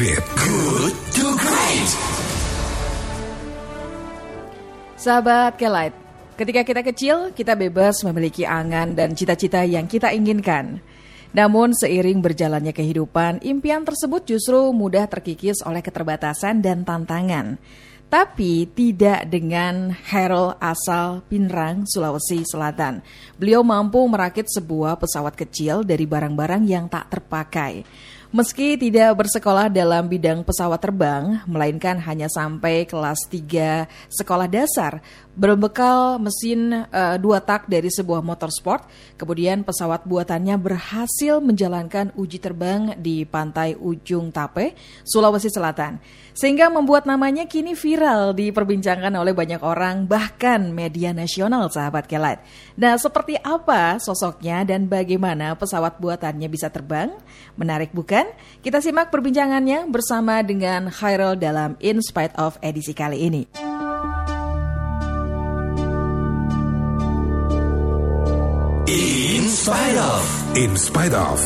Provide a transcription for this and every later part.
great. Good to great. Sahabat Kelight, ketika kita kecil, kita bebas memiliki angan dan cita-cita yang kita inginkan. Namun seiring berjalannya kehidupan, impian tersebut justru mudah terkikis oleh keterbatasan dan tantangan. Tapi tidak dengan Harold asal Pinrang, Sulawesi Selatan. Beliau mampu merakit sebuah pesawat kecil dari barang-barang yang tak terpakai. Meski tidak bersekolah dalam bidang pesawat terbang, melainkan hanya sampai kelas 3 sekolah dasar, berbekal mesin uh, dua tak dari sebuah motor sport, kemudian pesawat buatannya berhasil menjalankan uji terbang di pantai Ujung Tape, Sulawesi Selatan. Sehingga membuat namanya kini viral diperbincangkan oleh banyak orang, bahkan media nasional sahabat Kelat. Nah, seperti apa sosoknya dan bagaimana pesawat buatannya bisa terbang? Menarik bukan? Kita simak perbincangannya bersama dengan Khairul dalam In Spite of edisi kali ini. In spite of. In spite of.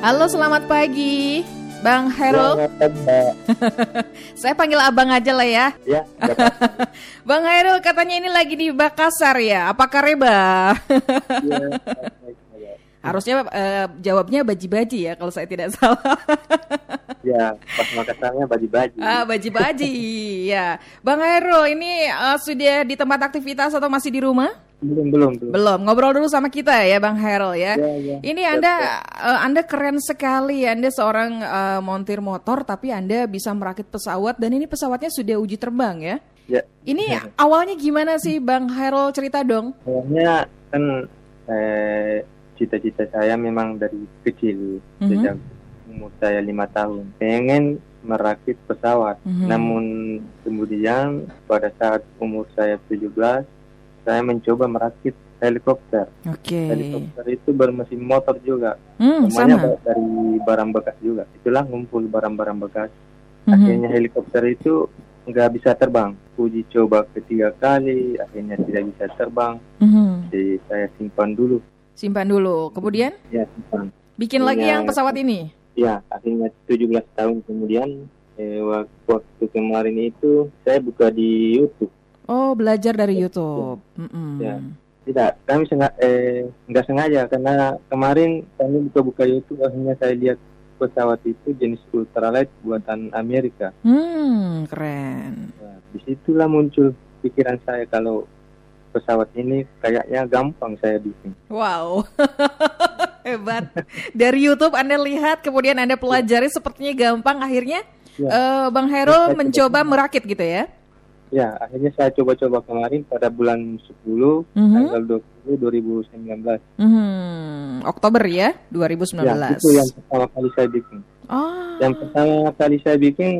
Halo, selamat pagi. Bang Hairul. Saya panggil abang aja lah ya. Ya, Bang Hairul katanya ini lagi di Makassar ya. Apakah reba? ya, Harusnya eh, jawabnya baji-baji ya kalau saya tidak salah. ya, pas Makassarnya baju-baju. ah, baji-baji. ya. Bang Hairul ini eh, sudah di tempat aktivitas atau masih di rumah? Belum, belum, belum. Belum. Ngobrol dulu sama kita ya Bang Hairul ya. Ya, ya. Ini Anda eh, Anda keren sekali. Anda seorang eh, montir motor tapi Anda bisa merakit pesawat dan ini pesawatnya sudah uji terbang ya. Ya, Ini awalnya gimana sih Bang Hairul cerita dong? awalnya kan eh, cita-cita saya memang dari kecil, Mhm. sejak umur saya lima tahun, pengen merakit pesawat. Mhm. Namun kemudian pada saat umur saya 17, saya mencoba merakit helikopter. Oke. Helikopter itu bermesin motor juga. Hmm, Semuanya sama. dari barang bekas juga. Itulah ngumpul barang-barang bekas. Mhm. Akhirnya helikopter itu nggak bisa terbang. Uji coba ketiga kali, akhirnya tidak bisa terbang. Mhm. Jadi saya simpan dulu. Simpan dulu. Kemudian Ya simpan. bikin lagi yang pesawat ini. Ya akhirnya 17 tahun kemudian eh, wak- waktu kemarin itu saya buka di YouTube. Oh, belajar dari YouTube. Mm-mm. Ya. Tidak, kami sengaja, eh, nggak sengaja karena kemarin kami buka-buka YouTube akhirnya saya lihat pesawat itu jenis ultralight buatan Amerika. Hmm, keren. Nah, di situlah muncul pikiran saya kalau pesawat ini kayaknya gampang saya bikin. Wow. Hebat. Dari YouTube Anda lihat, kemudian Anda pelajari sepertinya gampang akhirnya Ya. eh, Bang Hairul mencoba merakit gitu ya. Ya, akhirnya saya coba-coba kemarin pada bulan 10 Mhm. tanggal 20 2019. Mhm. Oktober ya, 2019. Ya, itu yang pertama kali saya bikin. Oh. Yang pertama kali saya bikin,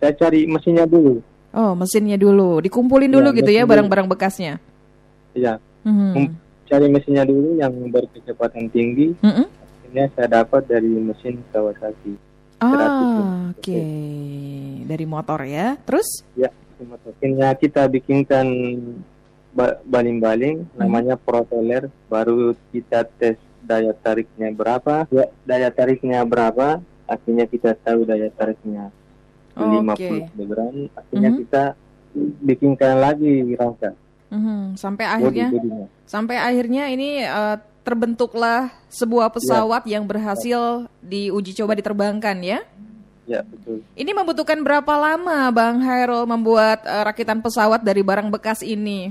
saya cari mesinnya dulu. Oh, mesinnya dulu. Dikumpulin dulu Ya, gitu ya barang-barang bekasnya. Ya, Mhm. Hmm. cari mesinnya dulu yang berkecepatan tinggi. Mhm. Akhirnya saya dapat dari mesin Kawasaki. Ah, 100. oke. Dari motor ya. Terus? Ya, akhirnya kita bikinkan ba- baling-baling namanya propeller baru kita tes daya tariknya berapa ya daya tariknya berapa akhirnya kita tahu daya tariknya Oke. 50 kg akhirnya Mhm. kita bikinkan lagi rangka Mhm. Sampai akhirnya bodinya sampai akhirnya ini eh, terbentuklah sebuah pesawat yang berhasil diuji coba diterbangkan ya. Ya betul Ini membutuhkan berapa lama Bang Hairul membuat eh, rakitan pesawat dari barang bekas ini?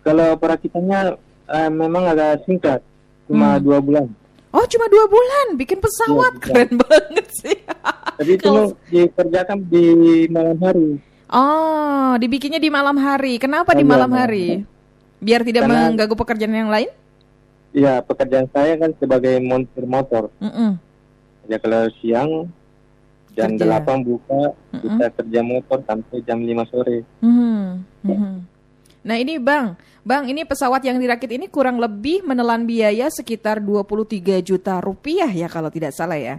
kalau perakitannya eh, memang agak singkat cuma Hmm. dua bulan Oh, cuma dua bulan bikin pesawat, Iya, bisa. keren banget sih. tapi itu dikerjakan di malam hari Oh, dibikinnya di malam hari. Kenapa di Iya, malam hari? Biar tidak Karena- mengganggu pekerjaan yang lain? ya pekerjaan saya kan sebagai montir motor Mm-mm. Ya kalau siang jam Kerja. 8 buka, Mm-mm. kita kerja motor sampai jam 5 sore. Mhm, mhm. Nah ini Bang, Bang ini pesawat yang dirakit ini kurang lebih menelan biaya sekitar 23 juta rupiah ya kalau tidak salah ya.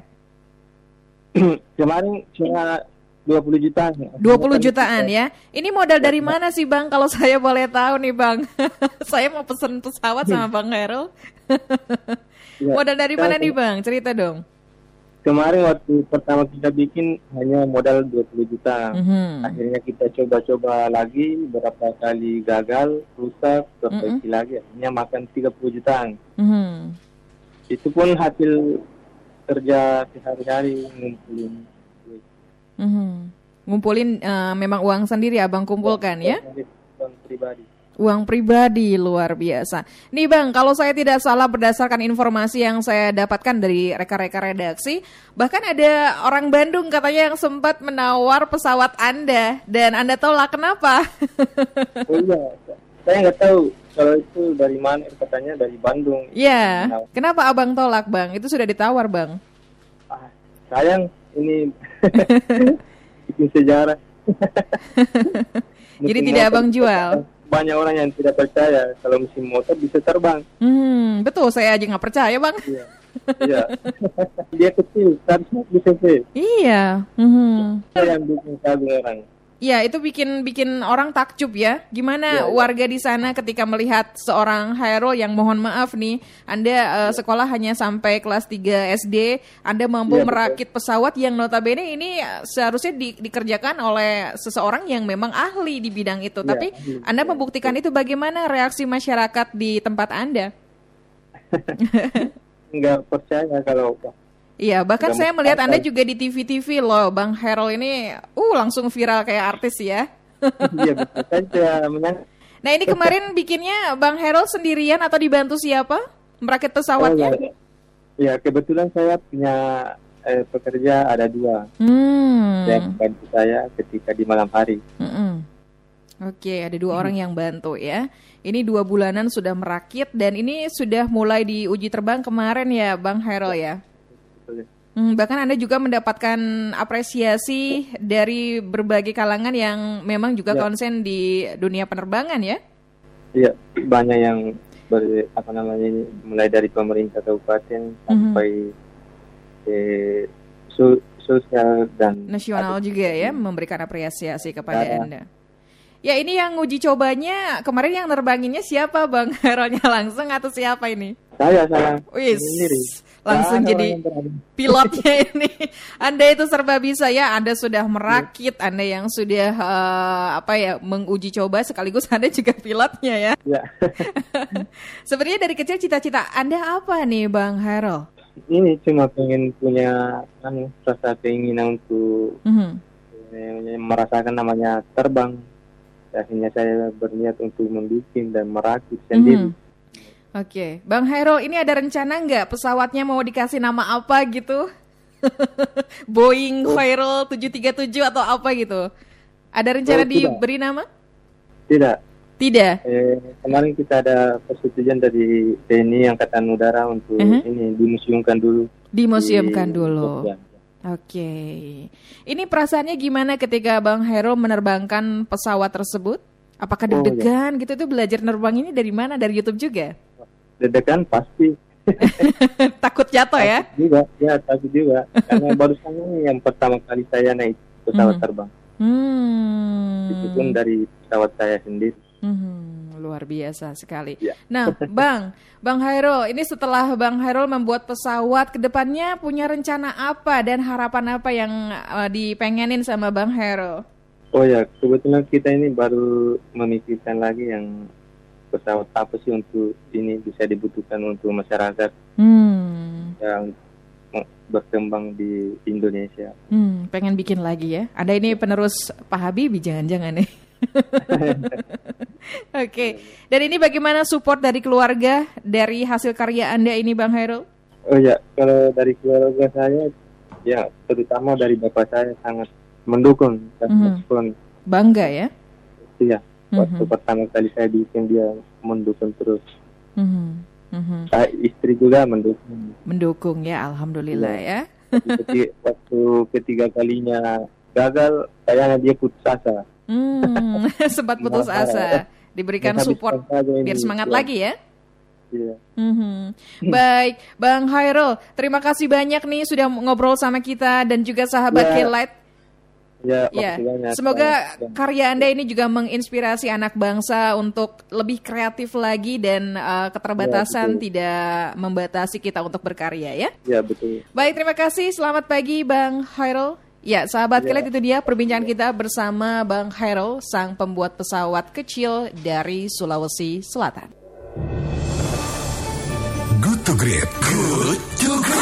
Kemarin cuma 20 juta. 20 jutaan ya. Ini modal dari mana sih Bang kalau saya boleh tahu nih Bang? saya mau pesen pesawat sama Bang Herul. Ya, modal dari mana nih Bang? Cerita dong. Kemarin waktu pertama kita bikin hanya modal 20 juta. Mhm. Akhirnya kita coba-coba lagi beberapa kali gagal, rusak, perbaiki lagi. Akhirnya makan 30 jutaan. Mhm. Itu pun hasil kerja sehari-hari ngumpulin duit. Mhm. Ngumpulin eh, memang uang sendiri abang kumpulkan ya? Uang pribadi. Uang pribadi luar biasa. Nih bang, kalau saya tidak salah berdasarkan informasi yang saya dapatkan dari rekan-rekan redaksi, bahkan ada orang Bandung katanya yang sempat menawar pesawat Anda dan Anda tolak kenapa? Oh iya, saya nggak tahu kalau itu dari mana katanya dari Bandung. Ya, Nah, kenapa abang tolak bang? Itu sudah ditawar bang. ah, sayang ini bikin sejarah. Jadi tidak abang jual? Banyak orang yang tidak percaya kalau mesin motor bisa terbang. Hmm, betul saya aja nggak percaya bang. Iya. Iya. Dia kecil, 100 cc. Iya. Mhm. Itu yang bikin kagum orang. Ya, itu bikin bikin orang takjub ya. Gimana Iya, iya. warga di sana ketika melihat seorang Hairul yang mohon maaf nih, Anda eh, sekolah hanya sampai kelas 3 SD, Anda mampu Iya, betul. merakit pesawat yang notabene ini eh, seharusnya di- dikerjakan oleh seseorang yang memang ahli di bidang itu. Iya, Tapi ahli. Anda membuktikan itu bagaimana reaksi masyarakat di tempat Anda? Nggak percaya kalau Iya, bahkan saya melihat Anda juga di TV-TV loh, Bang Hairul ini uh langsung viral kayak artis ya. iya betul saja Nah ini kemarin bikinnya Bang Harold sendirian atau dibantu siapa? Merakit pesawatnya? Oh, ya. Ya, kebetulan saya punya eh, pekerja ada dua Hmm. yang bantu saya ketika di malam hari. Mm-mm. Oke, ada dua orang yang bantu ya. Ini dua bulanan sudah merakit dan ini sudah mulai diuji terbang kemarin ya Bang Harold ya. Hmm, bahkan Anda juga mendapatkan apresiasi dari berbagai kalangan yang memang juga Ya. konsen di dunia penerbangan ya. Iya, banyak yang ber, apa namanya mulai dari pemerintah kabupaten sampai eh, so- sosial dan nasional juga ya memberikan apresiasi kepada Ya. Anda. Ya ini yang uji cobanya kemarin yang nerbanginnya siapa Bang? Hero-nya langsung atau siapa ini? saya salah Wis, sendiri. langsung jadi pilotnya ini. Anda itu serba bisa ya. Anda sudah merakit, Anda yang sudah eh, apa ya menguji coba sekaligus Anda juga pilotnya ya. Ya. Sebenarnya dari kecil cita-cita Anda apa nih Bang Harold? ini cuma pengen punya anu, rasa keinginan untuk Mhm. eh, merasakan namanya terbang. Akhirnya saya berniat untuk membuat dan merakit sendiri. Mhm. Oke, Bang Hairul, ini ada rencana nggak pesawatnya mau dikasih nama apa gitu? Boeing. Hairul 737 atau apa gitu? Ada rencana Oh, tidak. diberi nama? Tidak. Tidak. Eh, kemarin kita ada persetujuan dari TNI Angkatan Udara untuk Mhm. ini dimuseumkan dulu. Dimuseumkan di- dulu. Ya. Oke. Ini perasaannya gimana ketika Bang Hairul menerbangkan pesawat tersebut? Apakah Oh, deg-degan gitu tuh belajar nerbang ini dari mana? Dari YouTube juga? Deg-degan pasti. Takut jatuh ya? Takut juga, ya takut juga. Karena barusan ini yang pertama kali saya naik pesawat Mhm. terbang. Hmm. Itu pun dari pesawat saya sendiri. Mhm, luar biasa sekali. Ya. Nah, Bang, Bang Hairul, ini setelah Bang Hairul membuat pesawat, ke depannya punya rencana apa dan harapan apa yang eh, dipengenin sama Bang Hairul? Oh ya, kebetulan kita ini baru memikirkan lagi yang pesawat apa sih untuk ini bisa dibutuhkan untuk masyarakat Hmm, yang berkembang di Indonesia. hmm, pengen bikin lagi ya. Ada ini penerus Pak Habibie, jangan-jangan nih. Oke, dan ini bagaimana support dari keluarga dari hasil karya Anda ini, Bang Hairul? Oh ya, kalau dari keluarga saya, ya terutama dari bapak saya sangat mendukung dan Mhm. respon. Bangga ya? Iya, waktu Mhm, pertama kali saya bikin dia mendukung terus. mhm, mhm. Saya istri juga mendukung. Mendukung ya, alhamdulillah ya. Tapi keti- waktu ketiga kalinya gagal, kayaknya dia putus asa. Hmm, sempat putus asa. Diberikan support biar semangat Ya, lagi ya. Iya. Mhm. Baik, Bang Hairul, terima kasih banyak nih sudah ngobrol sama kita dan juga sahabat Ya. Kelight. Ya, Ya, banyak. semoga Dan- karya Anda ini juga menginspirasi anak bangsa untuk lebih kreatif lagi dan uh, keterbatasan Ya, betul. tidak membatasi kita untuk berkarya ya. Ya, betul. Baik, terima kasih. Selamat pagi Bang Hairul. Ya, sahabat Ya. Kelet itu dia perbincangan kita bersama Bang Hairul, sang pembuat pesawat kecil dari Sulawesi Selatan. Good to Great. Good to Great.